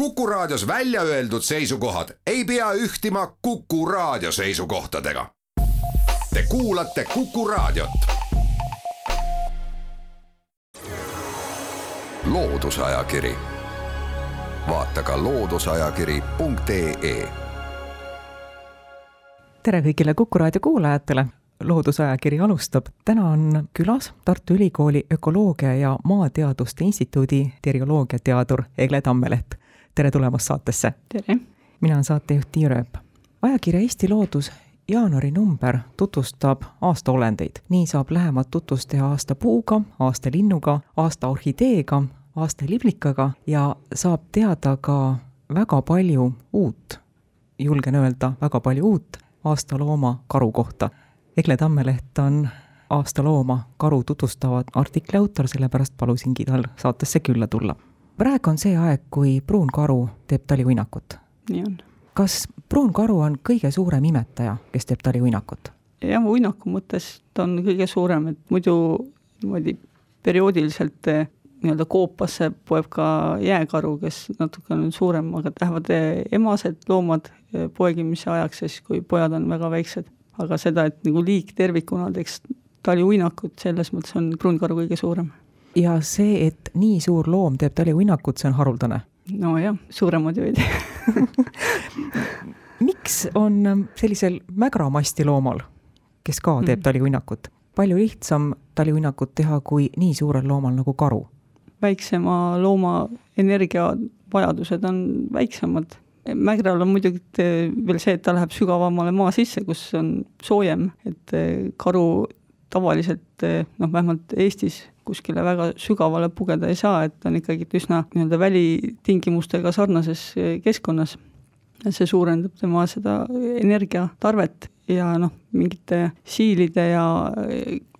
Kuku Raadios välja öeldud seisukohad ei pea ühtima Kuku Raadio seisukohtadega. Te kuulate Kuku Raadiot. loodusajakiri, vaata ka looduseajakiri.ee. tere kõigile Kuku Raadio kuulajatele loodusajakiri alustab. täna on külas Tartu Ülikooli Ökoloogia ja Maateaduste Instituudi terioloogiateadur Egle Tammeleht. Tere tulemast saatesse! tere! mina olen saatejuht Tiia Rööp. ajakirja Eesti Loodus jaanuari number tutvustab aastaolendeid. nii saab lähemat tutvust teha aasta puuga, aasta linnuga, aasta orhideega, aasta liblikaga ja saab teada ka väga palju uut, julgen öelda, väga palju uut aastalooma karu kohta Egle Tammeleht on aasta looma karu tutvustava artikli autor, sellepärast palusingi tal saatesse külla tulla. Praegu on see aeg, kui pruun karu teeb taliuinakut. nii on. kas pruun karu on kõige suurem imetaja, kes teeb taliuinakut? jah, uinaku mõttes ta on kõige suurem, et muidu niimoodi perioodiliselt eh, nii-öelda koopasse poeb ka jääkaru, kes natuke on suurem, aga lähevad eh, emased loomad eh, poegimise ajaks, siis kui pojad on väga väiksed aga seda, et nagu liik tervikuna teeks taliuinakut, selles mõttes on pruunkaru kõige suurem. Ja see, et nii suur loom teeb taliuinakut, see on haruldane? nojah, suuremad ju ei tee miks on sellisel mägramasti loomal, kes ka teeb mm. taliuinakut, palju lihtsam taliuinakut teha kui nii suurel loomal nagu karu? väiksema looma energiavajadused on väiksemad Mägral on muidugi veel see, et ta läheb sügavamale maa sisse, kus on soojem, et eh, karu tavaliselt eh, noh, vähemalt Eestis kuskile väga sügavale pugeda ei saa, et on ikkagi üsna nii-öelda välitingimustega sarnases eh, keskkonnas. see suurendab tema seda energiatarvet ja noh, mingite siilide ja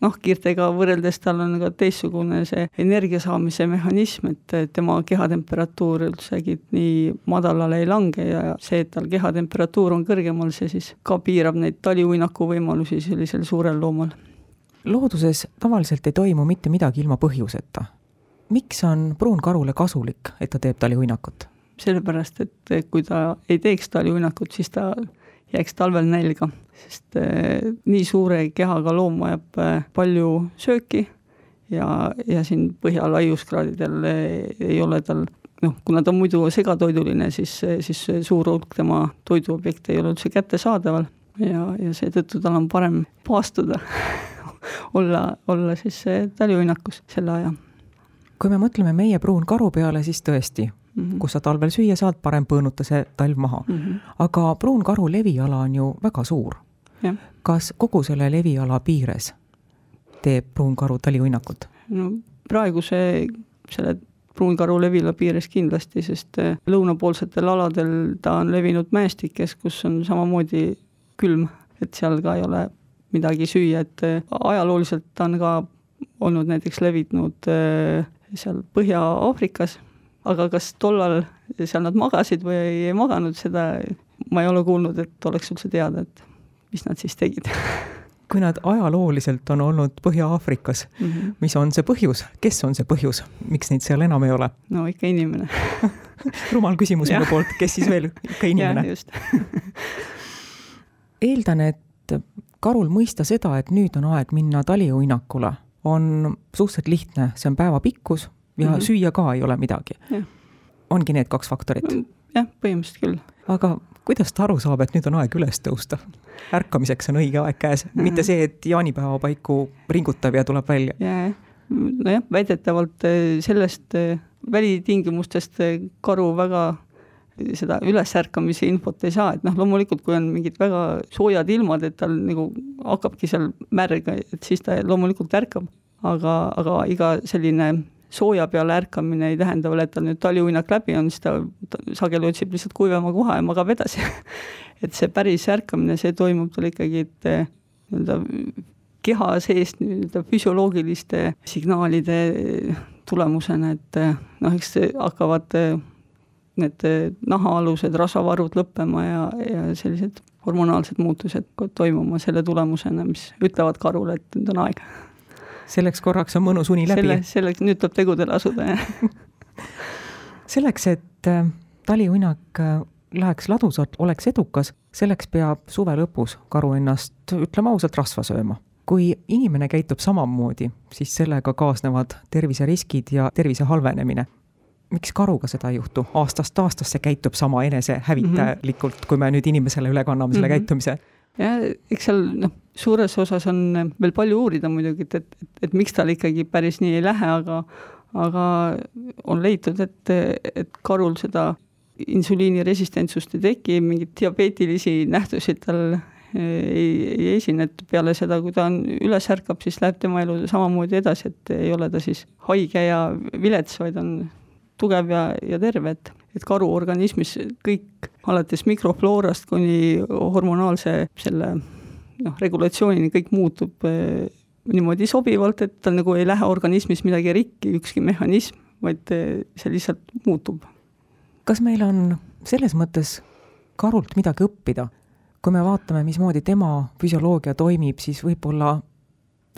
nahkhiirtega võrreldes tal on ka teistsugune see energia saamise mehhanism, et tema kehatemperatuur üldsegi nii madalale ei lange ja see, et tal kehatemperatuur on kõrgemal, see siis ka piirab neid taliuinaku võimalusi sellisel suurel loomal. Looduses tavaliselt ei toimu mitte midagi ilma põhjuseta. miks on pruunkarule kasulik, et ta teeb taliuinakut? sellepärast, et kui ta ei teeks taliuinakut, siis ta jääks talvel nälga, sest äh, nii suure kehaga loom vajab äh, palju sööki ja, ja siin põhja laiuskraadidel äh, ei ole tal noh, kuna ta on muidu segatoiduline, siis, siis suur hulk tema toiduobjekte ei ole üldse kättesaadaval ja, ja seetõttu tal on parem paastuda olla, olla siis taliuinakus selle aja. kui me mõtleme meie pruunkaru peale, siis tõesti, mm, -hmm. kus sa talvel süüa saad, parem põõnuta see talv maha mm. -hmm. aga pruunkaru leviala on ju väga suur. kas kogu selle leviala piires teeb pruunkaru taliuinakut? no praeguse selle pruunkaru levila piires kindlasti, sest eh, lõunapoolsetel aladel ta on levinud mäestikes, kus on samamoodi külm, et seal ka ei ole midagi süüa, et eh, ajalooliselt on ka olnud näiteks levinud eh, seal Põhja-Aafrikas. Aga kas tollal seal nad magasid või ei, ei maganud, seda ma ei ole kuulnud, et oleks üldse teada, et mis nad siis tegid. Kui nad ajalooliselt on olnud Põhja-Aafrikas mm, -hmm. mis on see põhjus, kes on see põhjus, miks neid seal enam ei ole? no ikka inimene. Rumal küsimus minu poolt, kes siis veel, ikka inimene? eeldan, et karul mõista seda, et nüüd on aeg minna taliuinakule, on suhteliselt lihtne, see on päeva pikkus ja mm -hmm. süüa ka ei ole midagi. ongi need kaks faktorit? Mm, jah, põhimõtteliselt küll. aga kuidas ta aru saab, et nüüd on aeg üles tõusta? ärkamiseks on õige aeg käes mm, -hmm. mitte see, et jaanipäeva paiku ringutab ja tuleb välja. nojah, väidetavalt eh, sellest eh, välitingimustest eh, karu väga seda ülesärkamise infot ei saa, et noh, loomulikult kui on mingid väga soojad ilmad, et tal nagu hakkabki seal märg, et siis ta loomulikult ärkab, aga, aga iga selline sooja peale ärkamine ei tähenda veel, et tal nüüd taliuinak läbi on, siis ta, ta sageli otsib lihtsalt kuivema koha ja magab edasi. Et see päris ärkamine, see toimub tal ikkagi, et eh, nii-öelda keha seest nii-öelda füsioloogiliste signaalide tulemusena, et eh, noh, eks hakkavad eh, need nahaalused rasvavarud lõppema ja, ja sellised hormonaalsed muutused toimuma selle tulemusena, mis ütlevad karule, et nüüd on aeg selleks korraks on mõnus uni läbi. selle, selleks, nüüd tuleb tegudele asuda, jah selleks, et äh, taliuinak äh, läheks ladusalt, oleks edukas, selleks peab suve lõpus karu ennast, ütleme ausalt, rasva sööma. kui inimene käitub samamoodi, siis sellega kaasnevad terviseriskid ja tervise halvenemine. Miks karuga seda ei juhtu, aastast aastasse käitub sama enesehävitajalikult mm, -hmm. kui me nüüd inimesele üle kanname selle mm -hmm. käitumise? jah, eks seal noh, suures osas on veel palju uurida muidugi, et, et, et, et miks tal ikkagi päris nii ei lähe, aga aga on leitud, et, et karul seda insuliiniresistentsust ei teki, mingeid diabeetilisi nähtusi tal eh, ei, ei esine, et peale seda, kui ta on üles ärkab, siis läheb tema elu samamoodi edasi, et ei ole ta siis haige ja vilets, vaid on tugev ja, ja terve, et et karu organismis kõik, alates mikrofloorast kuni hormonaalse selle noh, regulatsioonini kõik muutub eh, niimoodi sobivalt, et tal nagu ei lähe organismis midagi rikki, ükski mehhanism, vaid eh, see lihtsalt muutub kas meil on selles mõttes karult midagi õppida? kui me vaatame, mismoodi tema füsioloogia toimib, siis võib-olla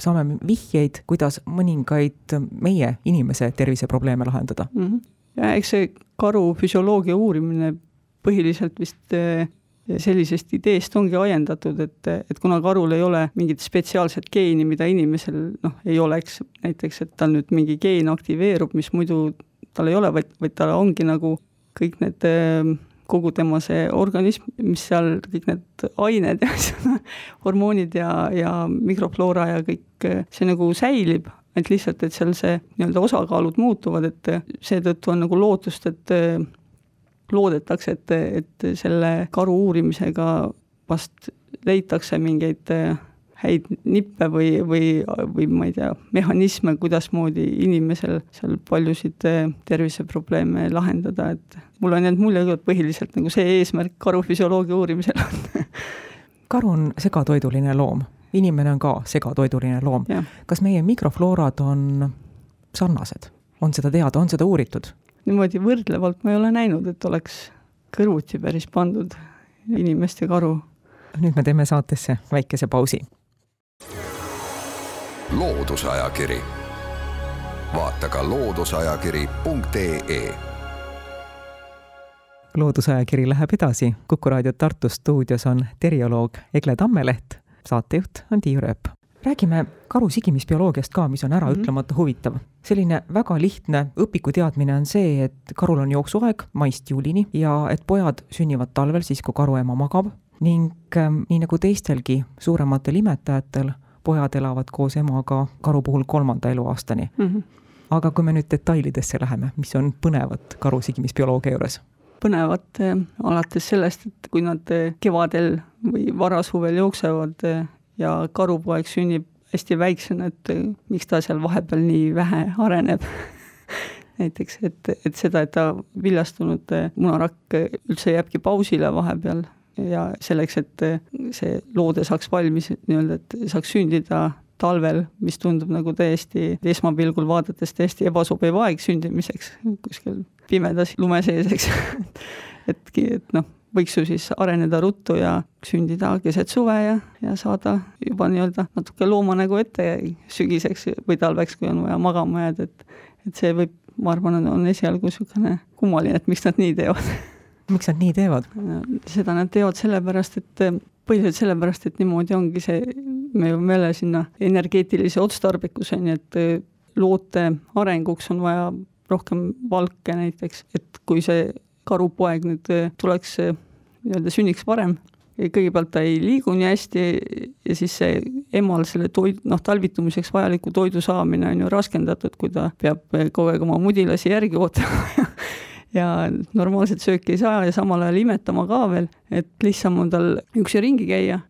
saame vihjeid, kuidas mõningaid meie inimese terviseprobleeme lahendada mm. -hmm. ja eks see karu füsioloogia uurimine põhiliselt vist eh, sellisest ideest ongi ajendatud, et, et kuna karul ei ole mingit spetsiaalset geeni, mida inimesel noh, ei oleks, näiteks et tal nüüd mingi geen aktiveerub, mis muidu tal ei ole, vaid, vaid tal ongi nagu kõik need ehm, kogu tema see organism, mis seal, kõik need ained ja hormoonid ja, ja mikrofloora ja kõik see nagu säilib, et lihtsalt, et seal see nii-öelda osakaalud muutuvad, et seetõttu on nagu lootust, et loodetakse, et, et selle karu uurimisega vast leitakse mingeid häid nippe või, või, või ma ei tea, mehhanisme, kuidasmoodi inimesel seal paljusid eh, terviseprobleeme lahendada, et mulle on jäänud mulje et põhiliselt nagu see eesmärk karufüsioloogia uurimisel on karu on segatoiduline loom, inimene on ka segatoiduline loom. kas meie mikrofloorad on sarnased, on seda teada, on seda uuritud? niimoodi võrdlevalt ma ei ole näinud, et oleks kõrvuti päris pandud inimest ja karu. nüüd me teeme saatesse väikese pausi loodusajakiri, vaata ka looduseajakiri.ee loodusajakiri läheb edasi, Kuku raadio Tartu stuudios on terioloog Egle Tammeleht, saatejuht on Tiiu Rööp. räägime karu sigimisbioloogiast ka, mis on äraütlemata mhm. huvitav. selline väga lihtne õpikuteadmine on see, et karul on jooksuaeg maist juulini ja et pojad sünnivad talvel, siis kui karu ema magab ning ähm, nii nagu teistelgi suurematel imetajatel pojad elavad koos emaga karu puhul kolmanda eluaastani mm. -hmm. aga kui me nüüd detailidesse läheme, mis on põnevat karu sigimisbioloogia juures? põnevat eh, alates sellest, et kui nad eh, kevadel või varasuvel jooksevad eh, ja karupoeg sünnib hästi väiksena, et miks ta seal vahepeal nii vähe areneb näiteks, et, et seda, et ta viljastunud munarakk üldse jääbki pausile vahepeal ja selleks, et see loode saaks valmis nii-öelda, et saaks sündida talvel, mis tundub nagu täiesti esmapilgul vaadates täiesti ebasobiv aeg sündimiseks, kuskil pimedas lume sees, eks. Et, et noh, võiks ju siis areneda ruttu ja sündida keset suve ja, ja saada juba nii-öelda natuke loomanägu ette sügiseks või talveks, kui on vaja magama jääda, et et see võib, ma arvan, on esialgu niisugune kummaline, et miks nad nii teevad miks nad nii teevad? seda nad teevad sellepärast, et põhiliselt sellepärast, et niimoodi ongi see, me jõuame jälle sinna energeetilise otstarbekuseni, et loote arenguks on vaja rohkem valke näiteks, et kui see karupoeg nüüd tuleks nii-öelda sünniks varem, kõigepealt ta ei liigu nii hästi ja siis see emal selle toid, noh, talvitumiseks vajaliku toidu saamine on ju raskendatud, kui ta peab kogu aeg oma mudilasi järgi ootama ja normaalset sööki ei saa ja samal ajal imetama ka veel, et lihtsam on tal üksi ringi käia,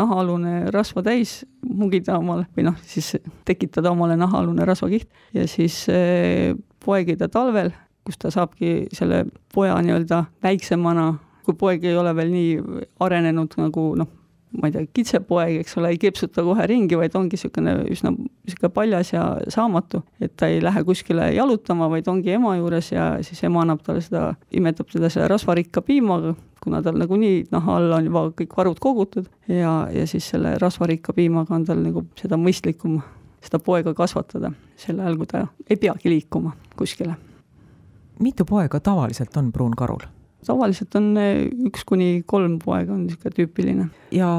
nahaalune rasva täis mugida omale või noh, siis tekitada omale nahaalune rasvakiht. Ja siis eh, poegida talvel, kus ta saabki selle poja nii-öelda väiksemana, kui poeg ei ole veel nii arenenud nagu noh, ma ei tea, kitsepoeg, eks ole, ei kepsuta kohe ringi, vaid ongi niisugune üsna niisugune paljas ja saamatu, et ta ei lähe kuskile jalutama, vaid ongi ema juures ja siis ema annab talle seda, imetab teda selle rasvarikka piimaga, kuna tal nagunii naha all on juba kõik varud kogutud ja, ja siis selle rasvarikka piimaga on tal nagu seda mõistlikum seda poega kasvatada, sel ajal, kui ta ei peagi liikuma kuskile. mitu poega tavaliselt on pruunkarul? Tavaliselt on üks kuni kolm poega on niisugune tüüpiline. ja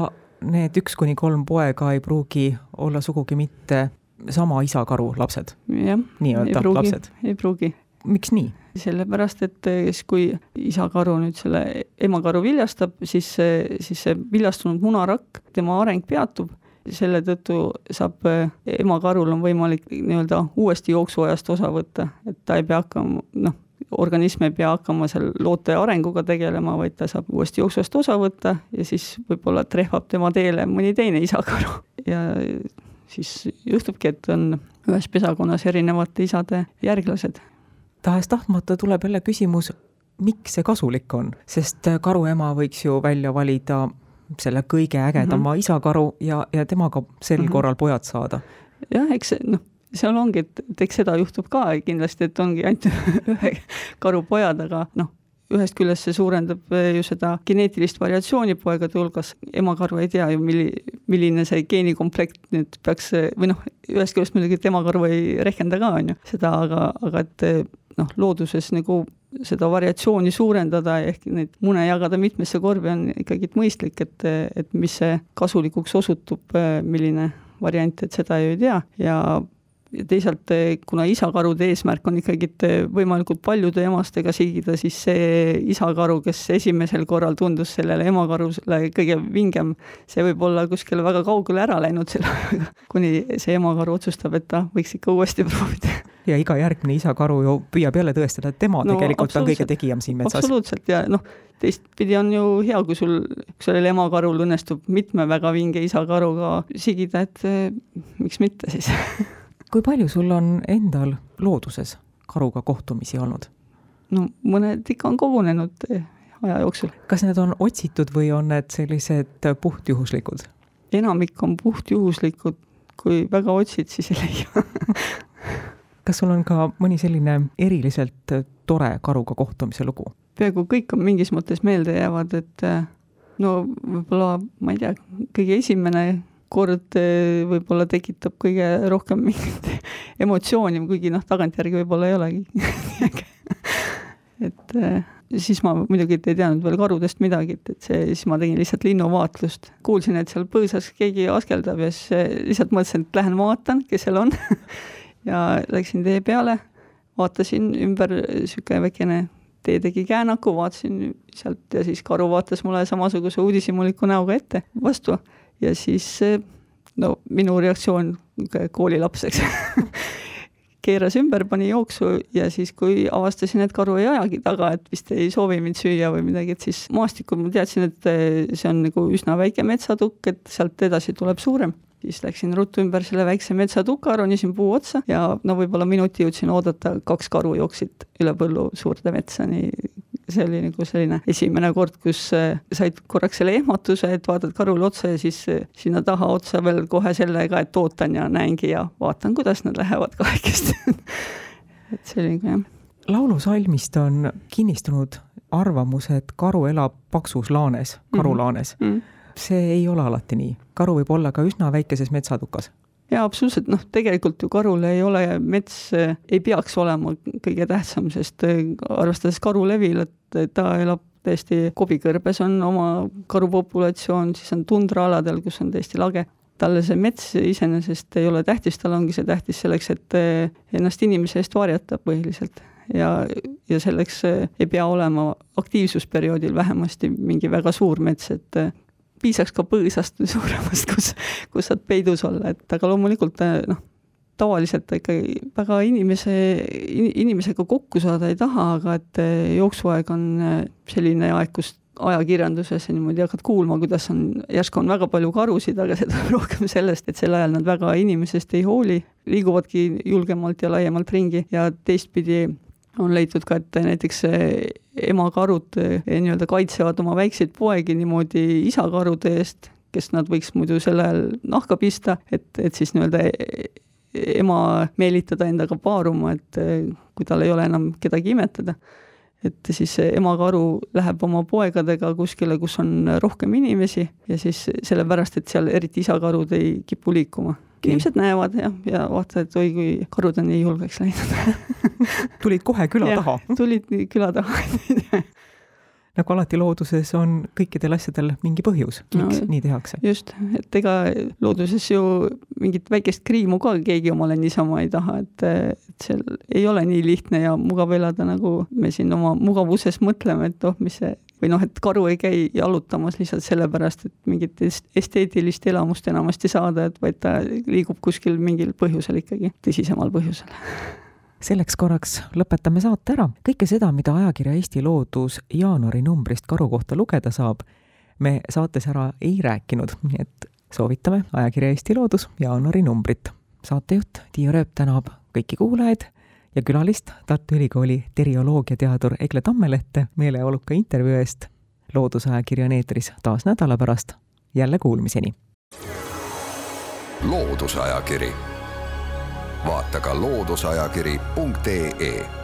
need üks kuni kolm poega ei pruugi olla sugugi mitte sama isa karu lapsed? nii-öelda lapsed? ei pruugi. miks nii? sellepärast, et siis kui isa karu nüüd selle ema karu viljastab, siis, siis see viljastunud munarakk, tema areng peatub selle tõttu saab emakarul on võimalik nii-öelda uuesti jooksuajast osa võtta, et ta ei pea hakkama, noh, organism ei pea hakkama seal loote arenguga tegelema, vaid ta saab uuesti jooksvast osa võtta ja siis võib-olla trehvab tema teele mõni teine isakaru ja siis juhtubki, et on ühes pesakonnas erinevate isade järglased. tahes-tahtmata tuleb jälle küsimus, miks see kasulik on, sest karuema võiks ju välja valida selle kõige ägedama mm -hmm. isakaru ja, ja temaga sel mm -hmm. korral pojad saada. jah, eks noh, seal ongi, et, et eks seda juhtub ka kindlasti, et ongi ainult ühe karu pojad, aga noh, ühest küljest see suurendab eh, ju seda geneetilist variatsiooni poegade hulgas, emakaru ei tea ju, milli-, milline see geenikomplekt nüüd peaks, või noh, ühest küljest muidugi, et emakaru ei rehkenda ka, on ju, seda, aga, aga et eh, noh, looduses nagu seda variatsiooni suurendada, ehk neid mune jagada mitmesse korvi on ikkagi mõistlik, et, et mis see kasulikuks osutub, eh, milline variant, et seda ju ei tea. Ja ja teisalt, eh, kuna isakarude eesmärk on ikkagi, eh, võimalikult paljude emastega sigida, siis see isakaru, kes esimesel korral tundus sellele emakarusele kõige vingem, see võib olla kuskile väga kaugele ära läinud selle ajaga, kuni see emakaru otsustab, et ta võiks ikka uuesti proovida. Ja iga järgmine isakaru ju püüab jälle tõestada, et tema no, tegelikult on kõige tegijam siin metsas. absoluutselt. Ja noh, teistpidi on ju hea, kui sul, kui sellel emakarul õnnestub mitme väga vinge isakaruga sigida, et eh, miks mitte siis kui palju sul on endal looduses karuga kohtumisi olnud? no mõned ikka on kogunenud eh, aja jooksul. kas need on otsitud või on need sellised puhtjuhuslikud? enamik on puhtjuhuslikud, kui väga otsid, siis ei leia kas sul on ka mõni selline eriliselt tore karuga kohtumise lugu? peaaegu kõik on mingis mõttes meelde jäävad, et eh, no võib-olla, ma ei tea, kõige esimene kord eh, võib-olla tekitab kõige rohkem mingit emotsiooni, kuigi noh, tagantjärgi võib-olla ei olegi. Et eh, siis ma muidugi ei teadnud veel karudest midagi, et, et see, siis ma tegin lihtsalt linnuvaatlust. kuulsin, et seal põõsas keegi askeldab ja siis eh, lihtsalt mõtlesin, et lähen vaatan, kes seal on. Ja läksin tee peale, vaatasin ümber, niisugune väikene tee tegi käänaku, vaatasin sealt ja siis karu vaatas mulle samasuguse uudishimuliku näoga ette vastu ja siis no minu reaktsioon koolilaps, eks keeras ümber, pani jooksu ja siis, kui avastasin, et karu ei ajagi taga, et vist ei soovi mind süüa või midagi, et siis maastikul ma teadsin, et see on nagu üsna väike metsatukk, et sealt edasi tuleb suurem. siis läksin ruttu ümber selle väikse metsatuka, ronisin puu otsa ja no võib-olla minuti jõudsin oodata, kaks karu jooksid üle põllu suurde metsa, nii see oli nagu selline esimene kord, kus äh, said korraks selle ehmatuse, et vaatad karule otsa ja siis äh, sinna taha otsa veel kohe sellega, et ootan ja näengi ja vaatan, kuidas nad lähevad kahekesti et see oli jah. laulusalmist on kinnistunud arvamus, et karu elab paksus laanes, karulaanes mm. -hmm. see ei ole alati nii, karu võib olla ka üsna väikeses metsatukas jaa, absoluutselt, noh, tegelikult ju karul ei ole, mets ei peaks olema kõige tähtsam, sest eh, arvestades karu levilat, ta elab täiesti kobikõrbes on oma karupopulatsioon, siis on tundraaladel, kus on täiesti lage. talle see mets iseenesest ei ole tähtis, tal ongi see tähtis selleks, et eh, ennast inimese eest varjata põhiliselt ja, ja selleks ei pea olema aktiivsusperioodil vähemasti mingi väga suur mets, et piisaks ka põõsast suuremast, kus, kus saad peidus olla, et aga loomulikult noh, tavaliselt ikkagi väga inimese, inimesega kokku saada ei taha, aga et jooksuaeg on selline aeg, kus ajakirjanduses ja niimoodi hakkad kuulma, kuidas on, järsku on väga palju karusid, aga see tuleb rohkem sellest, et sel ajal nad väga inimesest ei hooli, liiguvadki julgemalt ja laiemalt ringi ja teistpidi on leitud ka, et näiteks emakarud eh, nii-öelda kaitsevad oma väikseid poegi niimoodi isakarude eest, kes nad võiks muidu sel ajal nahka pista, et, et siis nii-öelda ema meelitada endaga paaruma, et eh, kui tal ei ole enam kedagi imetada. et siis emakaru läheb oma poegadega kuskile, kus on rohkem inimesi ja siis sellepärast, et seal eriti isakarud ei kipu liikuma inimesed näevad jah, ja vaatavad, et oi kui karud on nii julgeks läinud tulid kohe küla ja, taha? tulid küla taha nagu alati looduses on kõikidel asjadel mingi põhjus, miks no, nii tehakse. just, et ega looduses ju mingit väikest kriimu ka keegi omale niisama ei taha, et, et seal ei ole nii lihtne ja mugav elada, nagu me siin oma mugavuses mõtleme, et oh, mis see või noh, et karu ei käi jalutamas lihtsalt sellepärast, et mingit esteetilist elamust enamasti saada, et vaid ta liigub kuskil mingil põhjusel ikkagi, tõsisemal põhjusel selleks korraks lõpetame saate ära. kõike seda, mida ajakirja Eesti Loodus jaanuari numbrist karu kohta lugeda saab, me saates ära ei rääkinud, nii et soovitame ajakirja Eesti Loodus jaanuari numbrit. saatejuht Tiia Rööp tänab kõiki kuulajaid ja külalist Tartu Ülikooli terioloogiateadur Egle Tammelehte meeleoluka intervjuu eest. loodusajakiri on eetris taas nädala pärast. jälle kuulmiseni. loodusajakiri vaata ka looduseajakiri.ee